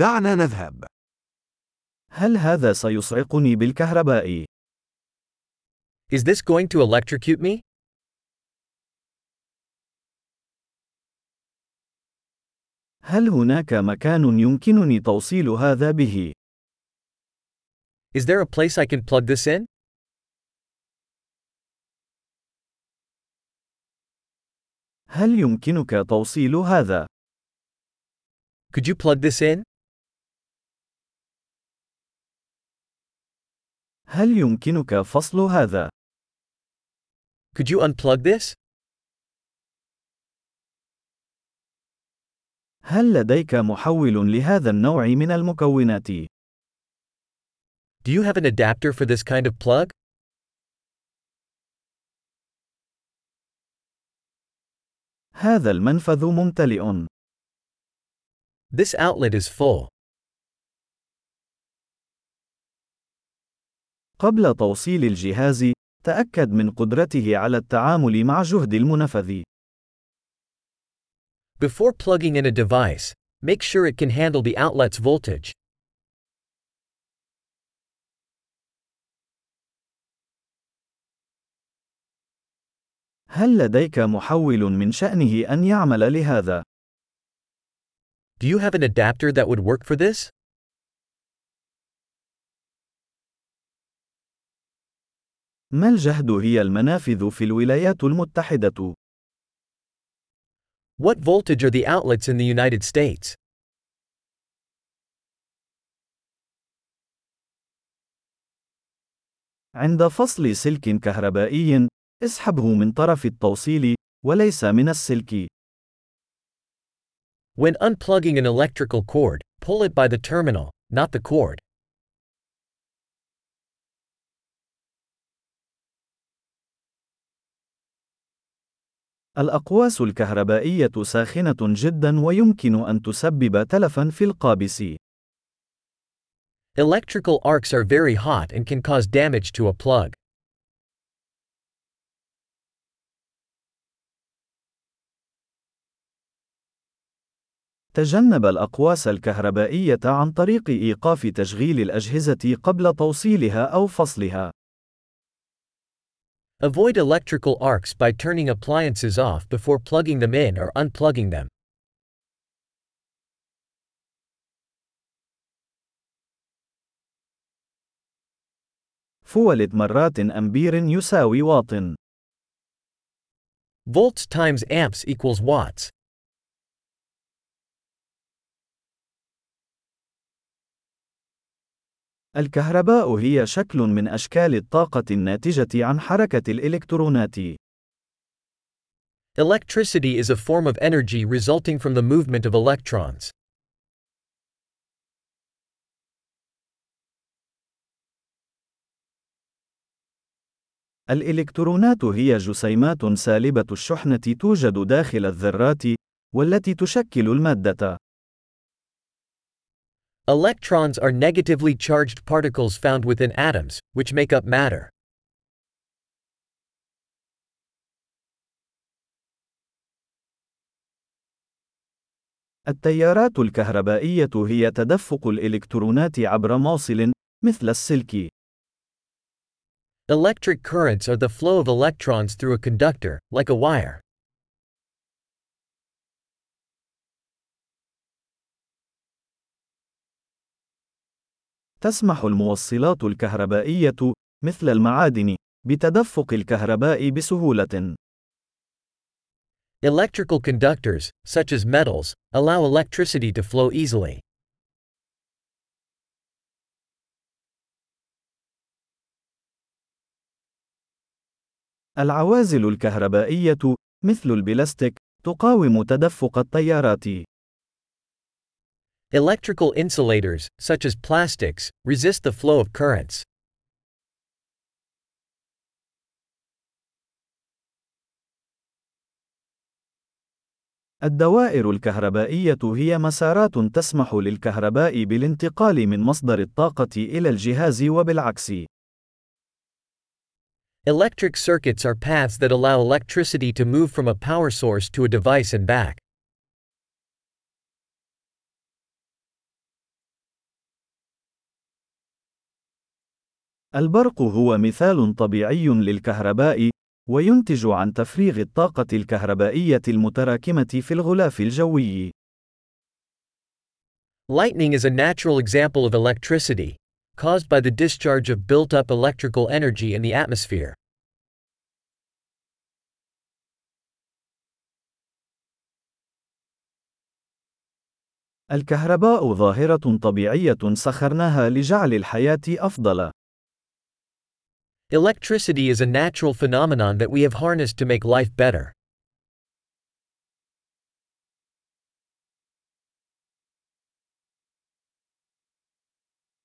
دعنا نذهب. هل هذا سيصعقني بالكهرباء؟ Is this going to electrocute me? هل هناك مكان يمكنني توصيل هذا به؟ Is there a place I can plug this in? هل يمكنك توصيل هذا؟ Could you plug this in? هل يمكنك فصل هذا؟ Could you unplug this? هل لديك محول لهذا النوع من المكونات؟ Do you have an adapter for this kind of plug? هذا المنفذ ممتلئ. This outlet is full. قبل توصيل الجهاز، تأكد من قدرته على التعامل مع جهد المنفذ. Before plugging in a device, make sure it can handle the outlet's voltage. هل لديك محول من شأنه أن يعمل لهذا؟ Do you have an adapter that would work for this? ما الجهد هي المنافذ في الولايات المتحدة؟ What voltage are the outlets in the United States? عند فصل سلك كهربائي، اسحبه من طرف التوصيل، وليس من السلك. When unplugging an electrical cord, pull it by the terminal, not the cord. الأقواس الكهربائية ساخنة جدا ويمكن أن تسبب تلفا في القابس. Electrical arcs are very hot and can cause damage to a plug. تجنب الأقواس الكهربائية عن طريق إيقاف تشغيل الأجهزة قبل توصيلها أو فصلها. Avoid electrical arcs by turning appliances off before plugging them in or unplugging them. فولت مرات أمبير يساوي واط. Volts times amps equals watts. الكهرباء هي شكل من أشكال الطاقة الناتجة عن حركة الإلكترونات. Electricity is a form of energy resulting from the movement of electrons. الإلكترونات هي جسيمات سالبة الشحنة توجد داخل الذرات، والتي تشكل المادة. Electrons are negatively charged particles found within atoms, which make up matter. التيارات الكهربائية هي تدفق الإلكترونات عبر موصل، مثل السلك. Electric currents are the flow of electrons through a conductor, like a wire. تسمح الموصلات الكهربائية، مثل المعادن، بتدفق الكهرباء بسهولة. Electrical conductors, such as metals, allow electricity to flow easily. العوازل الكهربائية، مثل البلاستيك، تقاوم تدفق التيارات. Electrical insulators, such as plastics, resist the flow of currents. الدوائر الكهربائية هي مسارات تسمح للكهرباء بالانتقال من مصدر الطاقة إلى الجهاز وبالعكس. Electric circuits are paths that allow electricity to move from a power source to a device and back. البرق هو مثال طبيعي للكهرباء، وينتج عن تفريغ الطاقة الكهربائية المتراكمة في الغلاف الجوي. Lightning is a natural example of electricity, caused by the discharge of built up electrical energy in the atmosphere. الكهرباء ظاهرة طبيعية سخرناها لجعل الحياة أفضل. Electricity is a natural phenomenon that we have harnessed to make life better.